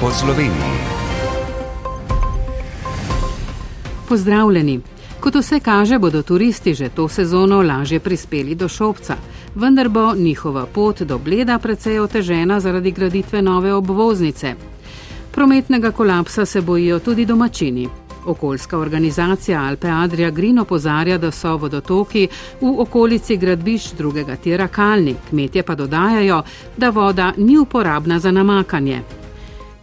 po Sloveniji. Pozdravljeni. Kot vse kaže, bodo turisti že to sezono lažje prispeli do Šopca, vendar bo njihova pot do Bleda precej otežena zaradi graditve nove obvoznice. Prometnega kolapsa se bojijo tudi domačini. Okoljska organizacija Alpe Adria Green opozarja, da so vodotoki v okolici gradbišč drugega tira kalni, kmetje pa dodajajo, da voda ni uporabna za namakanje.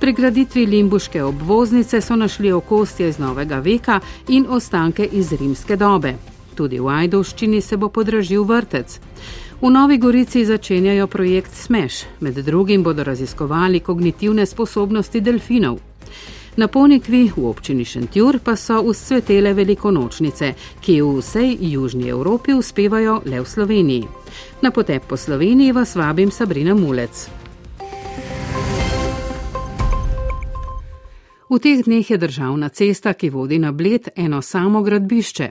Pri graditvi limbuške obvoznice so našli okostje iz novega veka in ostanke iz rimske dobe. Tudi v Ajdovščini se bo podražil vrtec. V Novi Gorici začenjajo projekt Smeš, med drugim bodo raziskovali kognitivne sposobnosti delfinov. Na Ponikvi v občini Šentjur pa so uscvetele velikonočnice, ki v vsej južni Evropi uspevajo le v Sloveniji. Na potep po Sloveniji vas vabim Sabrina Mulec. V teh dneh je državna cesta, ki vodi na Bled, eno samo gradbišče.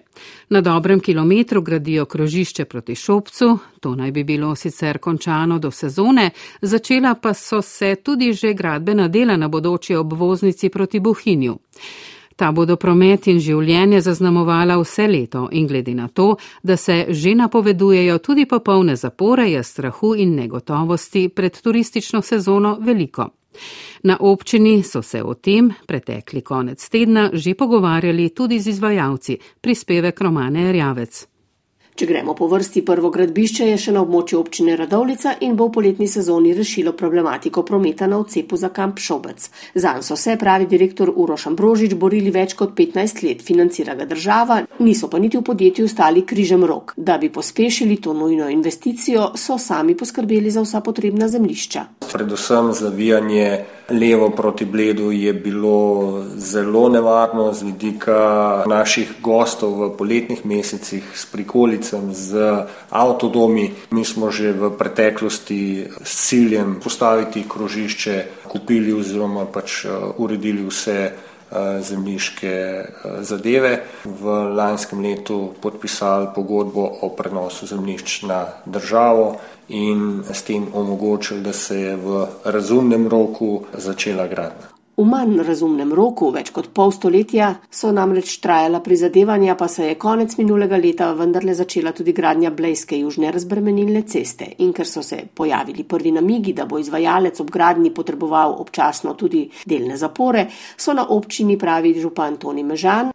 Na dobrem kilometru gradijo krožišče proti Šopcu, to naj bi bilo sicer končano do sezone, začela pa so se tudi že gradbena dela na bodoči obvoznici proti Bohinju. Ta bodo promet in življenje zaznamovala vse leto in glede na to, da se že napovedujejo tudi popolne zapore, je strahu in negotovosti pred turistično sezono veliko. Na občini so se o tem pretekli konec tedna že pogovarjali tudi z izvajalci, prispevek Romane Rjavec. Če gremo po vrsti, prvo gradbišče je še na območju občine Radovlica in bo v poletni sezoni rešilo problematiko prometa na odcepu za kamp Šobec. Zanj so se, pravi direktor Uroš Ambrožič, borili več kot 15 let, financira ga država, niso pa niti v podjetju stali križem rok. Da bi pospešili to nujno investicijo, so sami poskrbeli za vsa potrebna zemlišča. Predvsem zavijanje levo proti bledu je bilo zelo nevarno z vidika naših gostov v poletnih mesecih s prikolicem, z avtodomi. Mi smo že v preteklosti s ciljem postaviti krožišče kupili oziroma pač eh, uredili vse zemljiške eh, zadeve. V lanskem letu podpisali pogodbo o prenosu zemljišč na državo in s tem omogočili, da se je v razumnem roku začela gradnja. V manj razumnem roku, več kot pol stoletja, so namreč trajala prizadevanja, pa se je konec minulega leta vendarle začela tudi gradnja Blejske južne razbremenilne ceste. In ker so se pojavili prvi namigi, da bo izvajalec ob gradnji potreboval občasno tudi delne zapore, so na občini pravi župan Toni Mežan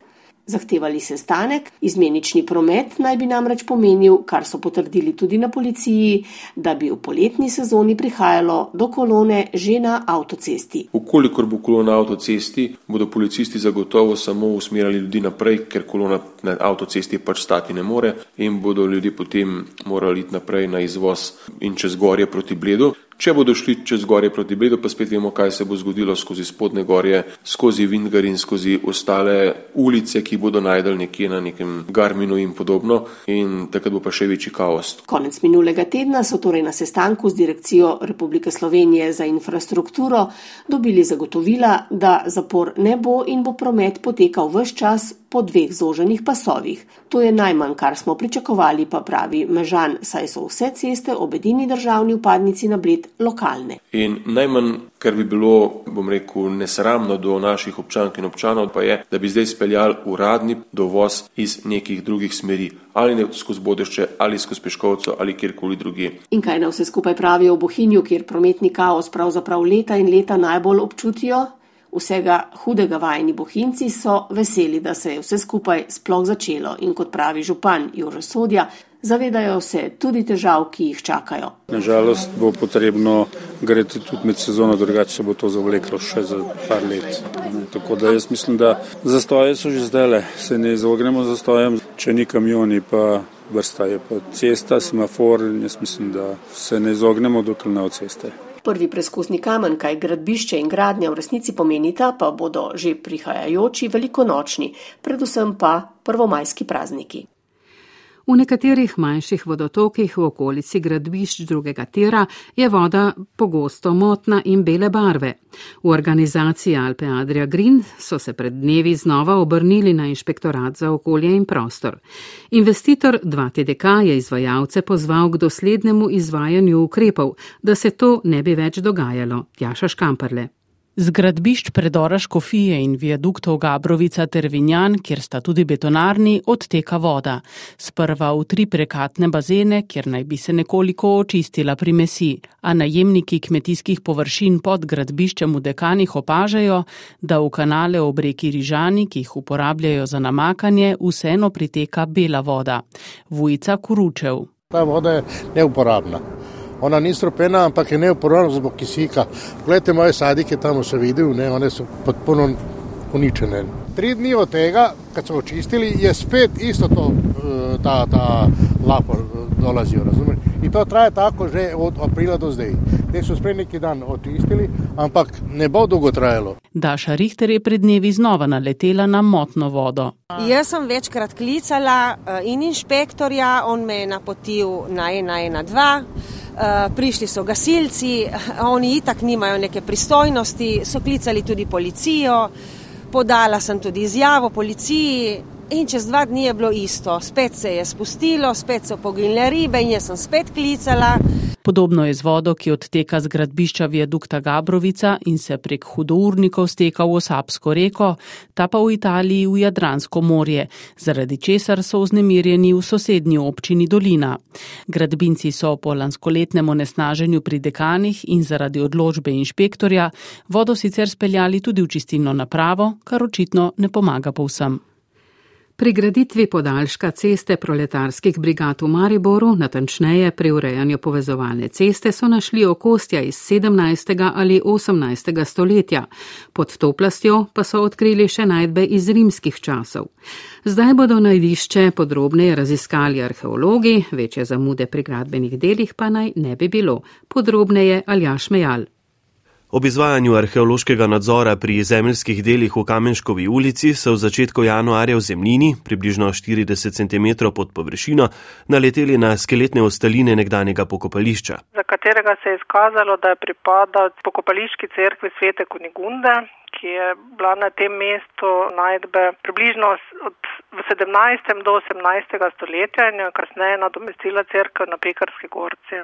zahtevali sestanek, izmenični promet naj bi namreč pomenil, kar so potrdili tudi na policiji, da bi v poletni sezoni prihajalo do kolone že na avtocesti. Ukolikor bo kolona na avtocesti, bodo policisti zagotovo samo usmerjali ljudi naprej, ker kolona na avtocesti pač stati ne more in bodo ljudje potem morali iti naprej na izvoz in čez gorje proti bledu. Če bodo šli čez gorje proti Bledu, pa spet vemo, kaj se bo zgodilo skozi spodne gorje, skozi Vindgar in skozi ostale ulice, ki bodo najdel nekje na nekem Garminu in podobno in takrat bo pa še večji kaos. Konec minulega tedna so torej na sestanku z Direkcijo Republike Slovenije za infrastrukturo dobili zagotovila, da zapor ne bo in bo promet potekal vse čas po dveh zoženih pasovih. To je najmanj, kar smo pričakovali, pa pravi Mežan, saj so vse ceste ob edini državni upadnici na Bled lokalne. In najmanj, kar bi bilo, bom rekel, nesramno do naših občank in občanov, pa je, da bi zdaj speljali uradni dovoz iz nekih drugih smeri, ali ne skozi Bodešče, ali skozi Peškovco, ali kjerkoli druge. In kaj na vse skupaj pravijo v Bohinju, kjer prometni kaos pravzaprav leta in leta najbolj občutijo? vsega hudega vajeni bohinci so veseli, da se je vse skupaj sploh začelo in kot pravi župan Jože Sodja, zavedajo se tudi težav, ki jih čakajo. Nažalost bo potrebno greti tudi med sezono, drugače se bo to zavleklo še za par let. Tako da jaz mislim, da zastoje so že zdaj le, se ne izognemo zastojem, če ni kamioni pa. Vrsta je pa cesta, semafor in jaz mislim, da se ne izognemo dokler ne od ceste. Prvi preskusni kamen, kaj gradbišče in gradnja v resnici pomenita, pa bodo že prihajajoči velikonočni, predvsem pa prvomajski prazniki. V nekaterih manjših vodotokih v okolici gradbišč drugega tira je voda pogosto motna in bele barve. V organizaciji Alpe Adria Green so se pred dnevi znova obrnili na inšpektorat za okolje in prostor. Investitor 2TDK je izvajalce pozval k doslednemu izvajanju ukrepov, da se to ne bi več dogajalo. Tjaša Škamperle. Z gradbišč predora Škofije in viaduktov Gabrovica ter Vinjan, kjer sta tudi betonarni, odteka voda. Sprva v tri prekatne bazene, kjer naj bi se nekoliko očistila primesi, a najemniki kmetijskih površin pod gradbiščem v dekanih opažajo, da v kanale ob reki Rižani, ki jih uporabljajo za namakanje, vseeno priteka bela voda. Vujica Kuručev. Ta voda je neuporabna. Ona ni stropena, ampak je neuporabna zbog kisika. Poglejte moje sadike, tam so videli, ne, one so potpuno uničene. Tri dni od tega, kad so očistili, je spet isto to, eh, ta, ta lapo eh, dolazijo, razumeli? In to traja tako že od aprila do zdaj. Te so spet neki dan očistili, ampak ne bo dolgo trajalo. Daša Richter je pred dnevi znova naletela na motno vodo. Jaz sem večkrat klicala eh, in inšpektorja, on me je napotil na 112. Eh, prišli so gasilci, oni itak nimajo neke pristojnosti, so klicali tudi policijo, podala sem tudi izjavo policiji in čez dva dni je bilo isto. Spet se je spustilo, spet so poginile ribe in jaz sem spet klicala. Podobno je z vodo, ki odteka z gradbišča viadukta Gabrovica in se prek hudournikov steka v Osapsko reko, ta pa v Italiji v Jadransko morje, zaradi česar so vznemirjeni v sosednji občini Dolina. Gradbinci so po lanskoletnem onesnaženju pri dekanih in zaradi odločbe inšpektorja vodo sicer speljali tudi v čistilno napravo, kar očitno ne pomaga povsem. Pri graditvi podaljška ceste proletarskih brigad v Mariboru, natančneje pri urejanju povezovalne ceste, so našli okostja iz 17. ali 18. stoletja, pod to plastjo pa so odkrili še najdbe iz rimskih časov. Zdaj bodo najdišče podrobneje raziskali arheologi, večje zamude pri gradbenih delih pa naj ne bi bilo. Podrobneje Aljaš Mejal. Ob izvajanju arheološkega nadzora pri zemeljskih delih v Kamenškovi ulici so v začetku januarja v zemljini, približno 40 cm pod površino, naleteli na skeletne ostaline nekdanjega pokopališča. Za katerega se je izkazalo, da je pripadal pokopališki cerkvi svete Kunigunde, ki je bila na tem mestu najdbe približno od v 17. do 18. stoletja in je kasneje nadomestila cerkev na Pekarski gorci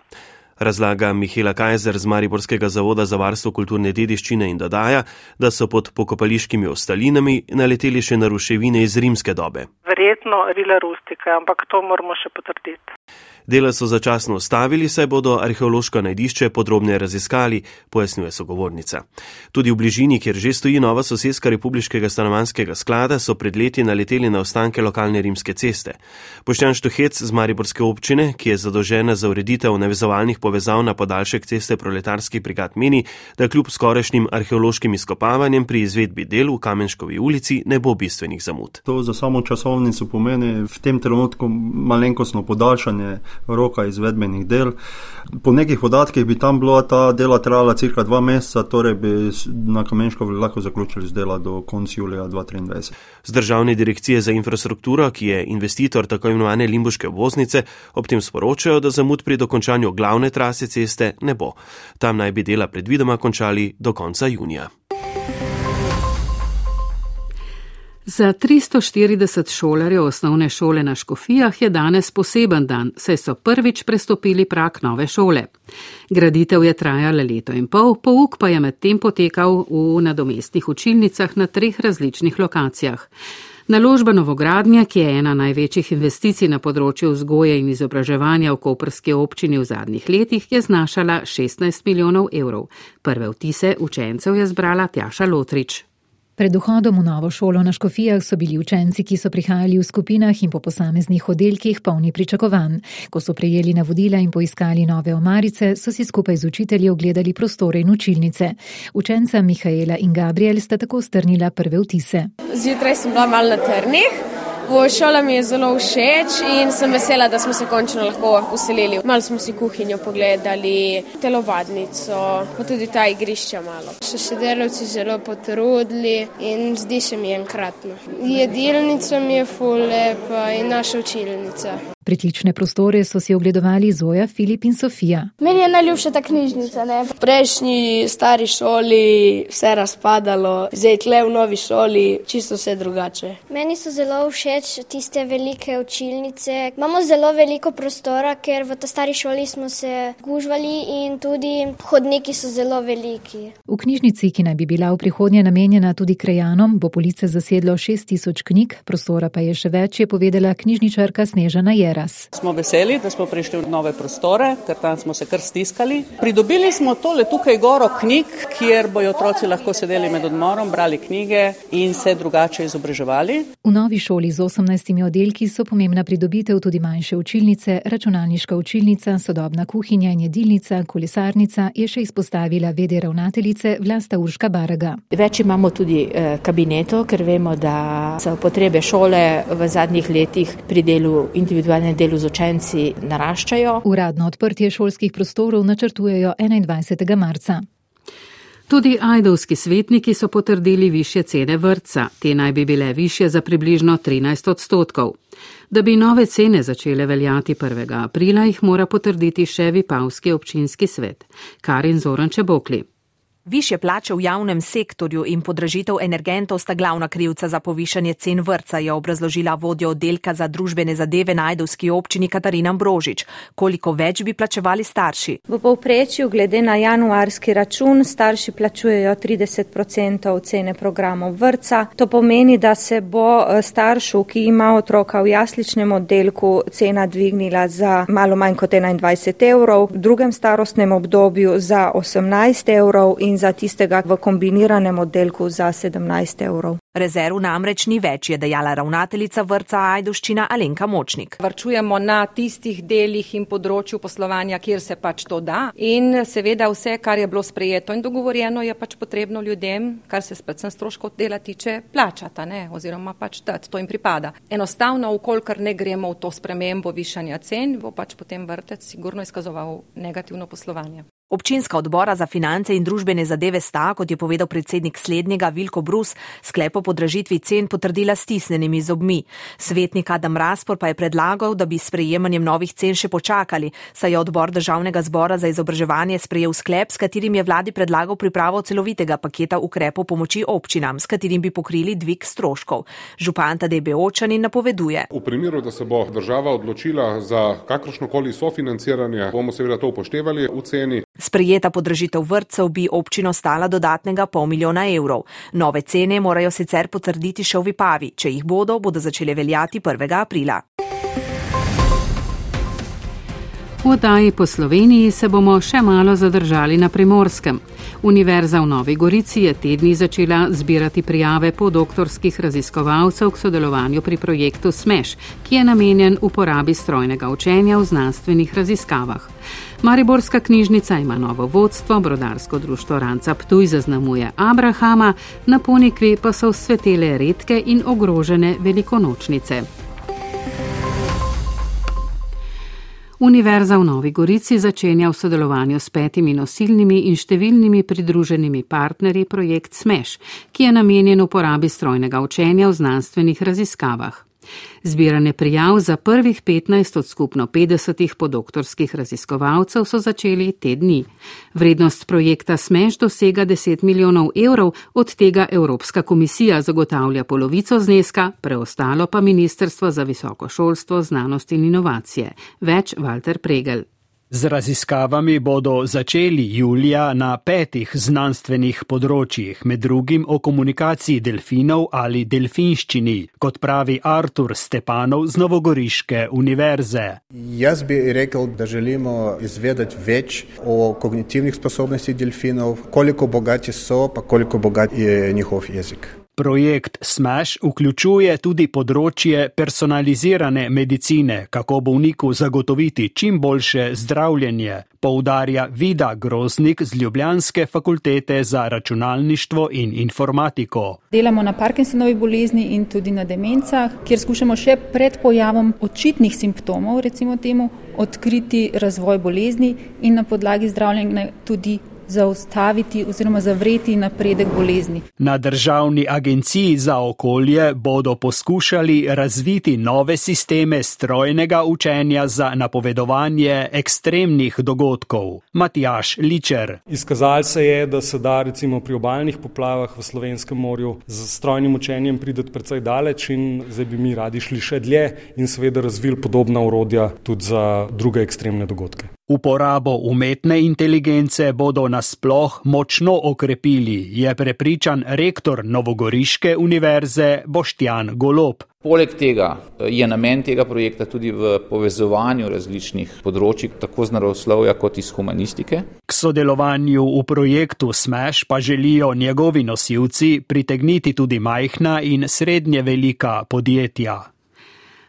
razlaga Mihela Kajzer z Mariborskega zavoda za varstvo kulturne dediščine in dodaja, da so pod pokopališkimi ostalinami naleteli še na ruševine iz rimske dobe. Verjetno rile rustike, ampak to moramo še potrditi. Dela so začasno ustavili, saj bodo arheološko najdišče podrobneje raziskali, pojasnjuje sogovornica. Tudi v bližini, kjer že stoji nova sosedska republiškega stanovanskega sklada, so pred leti naleteli na ostanke lokalne rimske ceste. Poštjan Štuhec z Mariborske občine, ki je zadolžena za ureditev navezovalnih povezav na podaljšek ceste proletarski brigad, meni, da kljub skorajšnjim arheološkim izkopavanjem pri izvedbi del v Kamenškovi ulici ne bo bistvenih zamud. To za samo časovnico pomeni v tem trenutku malenkostno podaljšanje roka izvedbenih del. Po nekih podatkih bi tam bila ta dela trajala cirka dva meseca, torej bi na Kamenško lahko zaključili z dela do konca julija 2023. Z državne direkcije za infrastrukturo, ki je investitor tako imenovane Limbuške obvoznice, ob tem sporočajo, da zamud pri dokončanju glavne trase ceste ne bo. Tam naj bi dela predvidoma končali do konca junija. Za 340 šolarjev osnovne šole na Škofijah je danes poseben dan, saj so prvič prestopili prak nove šole. Graditev je trajala leto in pol, pouk pa je medtem potekal v nadomestnih učilnicah na treh različnih lokacijah. Naložba novogradnja, ki je ena največjih investicij na področju vzgoje in izobraževanja v Koprski občini v zadnjih letih, je znašala 16 milijonov evrov. Prve vtise učencev je zbrala Tjaša Lotrič. Pred vhodom v novo šolo na Škofijah so bili učenci, ki so prihajali v skupinah in po posameznih oddelkih polni pričakovanj. Ko so prejeli navodila in poiskali nove omarice, so si skupaj z učitelji ogledali prostore in učilnice. Učenca Mihaela in Gabriel sta tako strnila prve vtise. Zjutraj sem bila mal na trnih. Šola mi je zelo všeč in sem vesela, da smo se končno lahko uselili. Malo smo si kuhinjo pogledali, telovadnico, pa tudi ta igrišča malo. So se delavci zelo potrudili in zdi se mi enkratno. Jedilnica mi je ful lepa in naša učilnica. Pritlične prostore so si ogledovali Zoja, Filip in Sofija. Meni je najljubša ta knjižnica. Ne? V prejšnji stari šoli vse razpadalo, zdaj tle v novi šoli čisto vse drugače. Meni so zelo všeč tiste velike učilnice. Imamo zelo veliko prostora, ker v ta stari šoli smo se gužvali in tudi hodniki so zelo veliki. V knjižnici, ki naj bi bila v prihodnje namenjena tudi krajanom, bo police zasedlo 6000 knjig, prostora pa je še več, je povedala knjižničarka Snežana Jer. Veras. Smo veseli, da smo prišli v nove prostore, ker tam smo se kar stiskali. Pridobili smo tole tukaj goro knjig, kjer bojo otroci lahko sedeli med odmorom, brali knjige in se drugače izobraževali. V novi šoli z 18 oddelki so pomembna pridobitev tudi manjše učilnice, računalniška učilnica, sodobna kuhinja in jedilnica, kolesarnica, je še izpostavila vede ravnateljice Vlasta Urška Baraga. Več imamo tudi eh, kabinetov, ker vemo, da so potrebe šole v zadnjih letih pri delu individualnih sodelovanje delu z učenci naraščajo. Uradno odprtje šolskih prostorov načrtujejo 21. marca. Tudi ajdovski svetniki so potrdili više cene vrtca. Te naj bi bile više za približno 13 odstotkov. Da bi nove cene začele veljati 1. aprila, jih mora potrditi še Vipavski občinski svet. Karin Zoranče Bokli. Više plače v javnem sektorju in podražitev energentov sta glavna krivca za povišanje cen vrca, je obrazložila vodja oddelka za družbene zadeve na Ajdovski občini Katarina Brožič. Koliko več bi plačevali starši? V povprečju, glede na januarski račun, starši plačujejo 30% cene programov vrca. To pomeni, da se bo eh, staršu, ki ima otroka v jasličnem oddelku, cena dvignila za malo manj kot 21 evrov, v drugem starostnem obdobju za 18 evrov in za tistega v kombiniranem oddelku za 17 evrov. Rezerv namreč ni več, je dejala ravnateljica vrca Ajduščina Alenka Močnik. Vrčujemo na tistih delih in področju poslovanja, kjer se pač to da. In seveda vse, kar je bilo sprejeto in dogovorjeno, je pač potrebno ljudem, kar se predvsem stroškov dela tiče, plačata, ne? oziroma pač tati, to jim pripada. Enostavno, ukolikor ne gremo v to spremembo višanja cen, bo pač potem vrtec sigurno izkazoval negativno poslovanje. Občinska odbora za finance in družbene zadeve sta, kot je povedal predsednik slednjega Vilko Brus, sklep o podražitvi cen potrdila stisnenimi zobmi. Svetnik Adam Raspor pa je predlagal, da bi s prejemanjem novih cen še počakali, saj je odbor državnega zbora za izobraževanje sprejel sklep, s katerim je vladi predlagal pripravo celovitega paketa ukrepov pomoči občinam, s katerim bi pokrili dvig stroškov. Župan Tadej Beočani napoveduje. V primeru, da se bo država odločila za kakršnokoli sofinanciranje, bomo seveda to upoštevali v ceni. Sprejeta podražitev vrtcev bi občino stala dodatnega pol milijona evrov. Nove cene morajo sicer potrditi še v Vipavi. Če jih bodo, bodo začele veljati 1. aprila. V oddaji po Sloveniji se bomo še malo zadržali na primorskem. Univerza v Novi Gorici je tedni začela zbirati prijave po doktorskih raziskovalcev k sodelovanju pri projektu SMEŠ, ki je namenjen uporabi strojnega učenja v znanstvenih raziskavah. Mariborska knjižnica ima novo vodstvo, brodarsko društvo Ranca Ptuj zaznamuje Abrahama, na Ponikvi pa so svetele redke in ogrožene velikonočnice. Univerza v Novi Gorici začenja v sodelovanju s petimi nosilnimi in številnimi pridruženimi partnerji projekt SMEŠ, ki je namenjen uporabi strojnega učenja v znanstvenih raziskavah. Zbiranje prijav za prvih 15 od skupno 50 podoktorskih raziskovalcev so začeli te dni. Vrednost projekta Smeš dosega 10 milijonov evrov, od tega Evropska komisija zagotavlja polovico zneska, preostalo pa Ministrstvo za visoko šolstvo, znanost in inovacije. Več Walter Pregel. Z raziskavami bodo začeli julija na petih znanstvenih področjih, med drugim o komunikaciji delfinov ali delfinščini, kot pravi Artur Stepanov z Novogoriške univerze. Jaz bi rekel, da želimo izvedeti več o kognitivnih sposobnostih delfinov, koliko bogati so, pa koliko bogat je njihov jezik. Projekt SMASH vključuje tudi področje personalizirane medicine, kako bolniku zagotoviti čim boljše zdravljenje, poudarja Vida Groznik z Ljubljanske fakultete za računalništvo in informatiko. Delamo na Parkinsonovi bolezni in tudi na demencah, kjer skušamo še pred pojavom očitnih simptomov, recimo temu, odkriti razvoj bolezni in na podlagi zdravljenja tudi zaustaviti oziroma zavreti napredek bolezni. Na državni agenciji za okolje bodo poskušali razviti nove sisteme strojnega učenja za napovedovanje ekstremnih dogodkov. Matjaš Ličer. Izkazali se je, da se da recimo pri obaljnih poplavah v Slovenskem morju z strojnim učenjem prideti precej daleč in zdaj bi mi radi šli še dlje in seveda razvili podobna urodja tudi za druge ekstremne dogodke. Uporabo umetne inteligence bodo nasploh močno okrepili, je prepričan rektor Novogoriške univerze Boštjan Golob. Poleg tega eh, je namen tega projekta tudi v povezovanju različnih področji, tako z naravoslovja kot iz humanistike. K sodelovanju v projektu SMEŠ pa želijo njegovi nosilci pritegniti tudi majhna in srednje velika podjetja.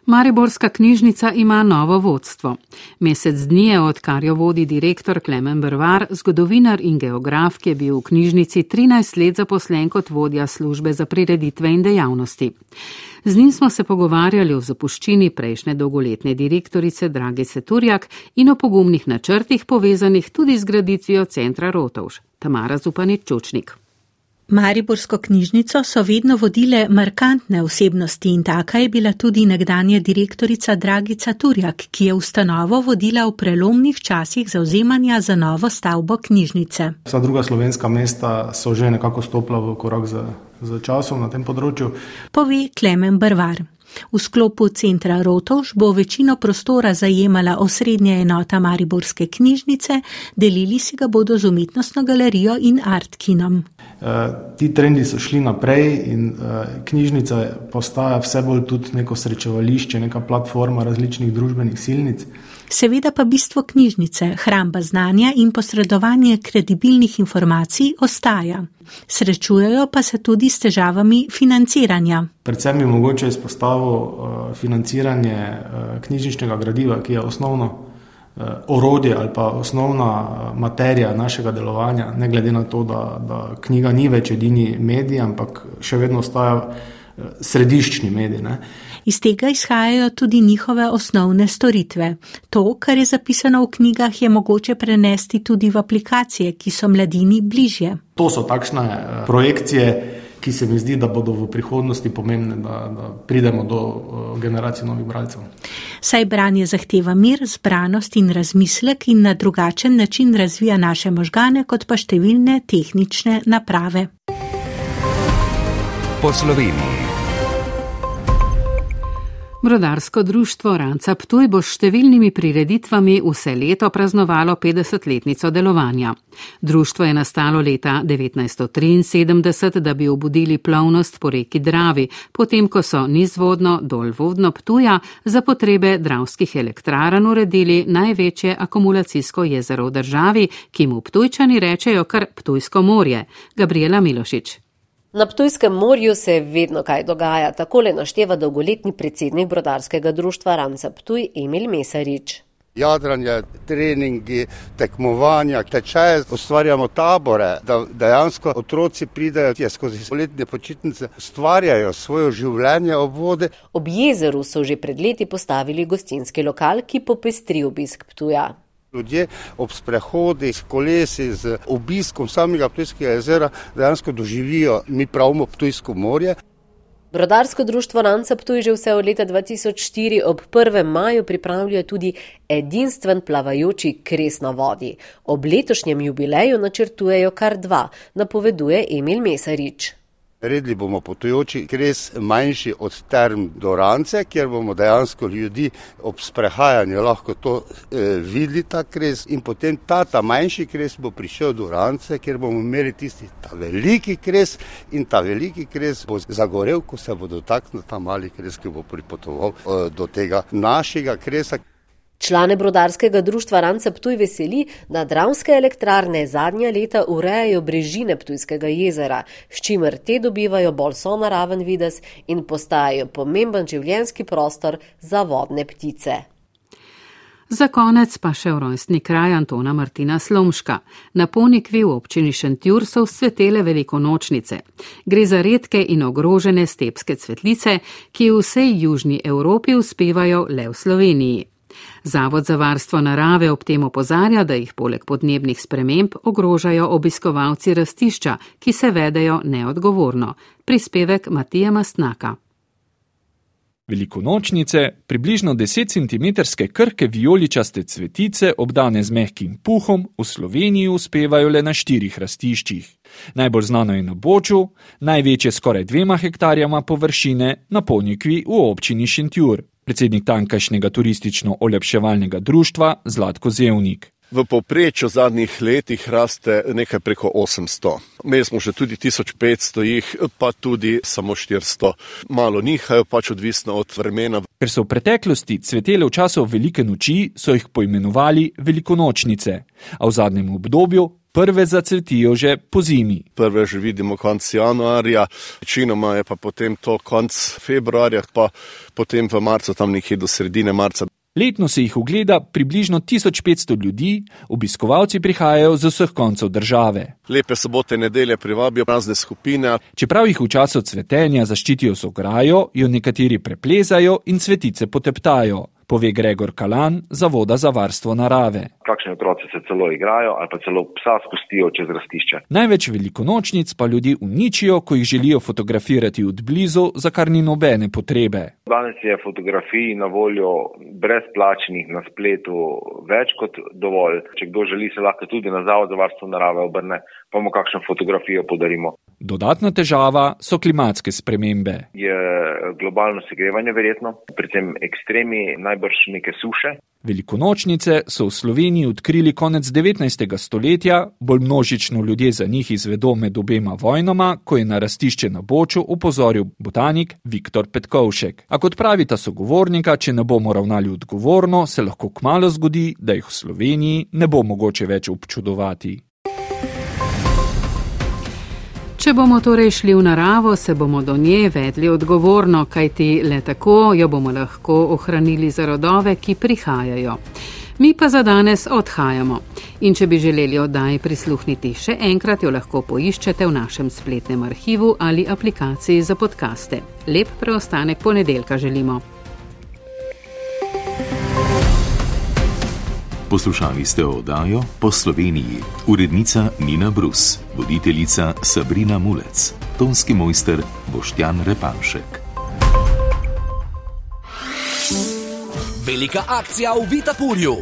Mariborska knjižnica ima novo vodstvo. Mesec dni je, odkar jo vodi direktor Klemen Brvar, zgodovinar in geograf, ki je bil v knjižnici 13 let zaposlen kot vodja službe za prireditve in dejavnosti. Z njim smo se pogovarjali o zapuščini prejšnje dolgoletne direktorice Dragice Turjak in o pogumnih načrtih povezanih tudi z graditvijo centra Rotovš. Tamara Zupanič Čučnik. Mariborsko knjižnico so vedno vodile markantne osebnosti in taka je bila tudi nekdanja direktorica Dragica Turjak, ki je ustanovo vodila v prelomnih časih zauzemanja za novo stavbo knjižnice. Vsa druga slovenska mesta so že nekako stopila v korak z, z časom na tem področju. Pove Klemen Brvar. V sklopu centra Rotovš bo večino prostora zajemala osrednja enota Mariborske knjižnice, delili si ga bodo z umetnostno galerijo in artkinom. Uh, ti trendi so šli naprej in uh, knjižnica postaja vse bolj tudi neko srečevališče, neka platforma različnih družbenih silnic. Seveda pa bistvo knjižnice, hramba znanja in posredovanje kredibilnih informacij ostaja. Srečujejo pa se tudi s težavami financiranja. Predvsem bi mogoče izpostavil uh, financiranje uh, knjižničnega gradiva, ki je osnovno uh, orodje ali pa osnovna materija našega delovanja, ne glede na to, da, da knjiga ni več edini medij, ampak še vedno ostaja središčni medij. Ne. Iz tega izhajajo tudi njihove osnovne storitve. To, kar je zapisano v knjigah, je mogoče prenesti tudi v aplikacije, ki so mladini bližje. To so takšne eh, projekcije, ki se mi zdi, da bodo v prihodnosti pomembne, da, da pridemo do eh, generacij novih bralcev. Saj branje zahteva mir, zbranost in razmislek in na drugačen način razvija naše možgane, kot pa številne tehnične naprave. Po Sloveniji. Brodarsko društvo Ranca Ptuj bo s številnimi prireditvami vse leto praznovalo 50-letnico delovanja. Društvo je nastalo leta 1973, da bi obudili plovnost po reki Dravi, potem ko so nizvodno dolvodno Ptuja za potrebe dravskih elektraran uredili največje akumulacijsko jezero v državi, ki mu Ptujčani rečejo kar Ptujsko morje. Gabriela Milošič. Na Ptujskem morju se vedno kaj dogaja, takole našteva dolgoletni predsednik brodarskega društva Ranca Ptuj Emil Mesarič. Jadranje, treningi, tekmovanja, tečaje, ustvarjamo tabore, da dejansko otroci pridejo tja skozi poletne počitnice, ustvarjajo svoje življenje ob vode. Ob jezeru so že pred leti postavili gostinski lokal, ki popestri obisk Ptuja. Ljudje ob sprehodih s kolesi, z obiskom samega Ptujskega jezera dejansko doživijo, mi pravimo Ptujsko morje. Brodarsko društvo Ranca Ptuj že vse od leta 2004 ob 1. maju pripravlja tudi edinstven plavajoči kres na vodi. Ob letošnjem jubileju načrtujejo kar dva, napoveduje Emil Mesarič. Redli bomo potujoči kres manjši od term do rance, kjer bomo dejansko ljudi ob sprehajanju lahko to eh, videli, ta kres. In potem ta, ta manjši kres bo prišel do rance, kjer bomo imeli tisti ta veliki kres in ta veliki kres bo zagorel, ko se bo dotaknil ta mali kres, ki bo pripotoval eh, do tega našega kresa. Člane brodarskega društva Rance Ptuj veseli, da dravske elektrarne zadnja leta urejajo brežine Ptujskega jezera, s čimer te dobivajo bolj sonaraven vides in postajajo pomemben življenski prostor za vodne ptice. Za konec pa še v rojstni kraj Antona Martina Slomška. Na ponikvi v občini Šentjur so svetele velikonočnice. Gre za redke in ogrožene stepske cvetlice, ki v vsej južni Evropi uspevajo le v Sloveniji. Zavod za varstvo narave ob tem opozarja, da jih poleg podnebnih sprememb ogrožajo obiskovalci rastišča, ki se vedejo neodgovorno. Prispevek Matija Mastnaka. Velikonočnice, približno 10 cm krke vijoličaste cvetice, obdane z mehkim puhom, v Sloveniji uspevajo le na štirih rastiščih. Najbolj znano je na Boču, največje skoraj dvema hektarjama površine na Ponjekvi v občini Šentjur. Predsednik tankašnjega turistično-olepševalnega društva Zlatko Zevnik. V povprečju zadnjih letih raste nekaj preko 800. Imeli smo že tudi 1500 jih, pa tudi samo 400. Malo nihajo, pač odvisno od vremena. Ker so v preteklosti cvetele v času velike noči, so jih poimenovali velikonočnice, a v zadnjem obdobju prve zacvetijo že po zimi. Prve že vidimo konec januarja, večinoma je pa potem to konec februarja, pa potem v marcu, tam nekje do sredine marca. Letno se jih ogleda približno 1500 ljudi, obiskovalci prihajajo z vseh koncev države. Lepe sobote in nedelje privabijo razne skupine. Čeprav jih v času cvetenja zaščitijo z ograjo, jo nekateri preplezajo in cvetice poteptajo pove Gregor Kalan, Zavoda za varstvo narave. Kakšni otroci se celo igrajo ali pa celo psa spustijo čez rastišče. Največ velikonočnic pa ljudi uničijo, ko jih želijo fotografirati od blizu, za kar ni nobene potrebe. Danes je fotografij na voljo brezplačnih na spletu več kot dovolj. Če kdo želi, se lahko tudi na Zavod za varstvo narave obrne, pa mu kakšno fotografijo podarimo. Dodatna težava so klimatske spremembe. Je globalno segrevanje verjetno, predvsem ekstremi, najbrž neke suše. Velikonočnice so v Sloveniji odkrili konec 19. stoletja, bolj množično ljudje za njih izvedo med obema vojnama, ko je na rastišče na Boču upozoril botanik Viktor Petkovšek. A kot pravita sogovornika, če ne bomo ravnali odgovorno, se lahko kmalo zgodi, da jih v Sloveniji ne bo mogoče več občudovati. Če bomo torej šli v naravo, se bomo do nje vedli odgovorno, kajti le tako jo bomo lahko ohranili za rodove, ki prihajajo. Mi pa za danes odhajamo. In če bi želeli oddaji prisluhniti še enkrat, jo lahko poiščete v našem spletnem arhivu ali aplikaciji za podkaste. Lep preostanek ponedeljka želimo. Poslušali ste oddajo po Sloveniji, urednica Nina Brus, voditeljica Sabrina Mulec, tonski mojster Boštjan Repanšek. Velika akcija v Vitapurju.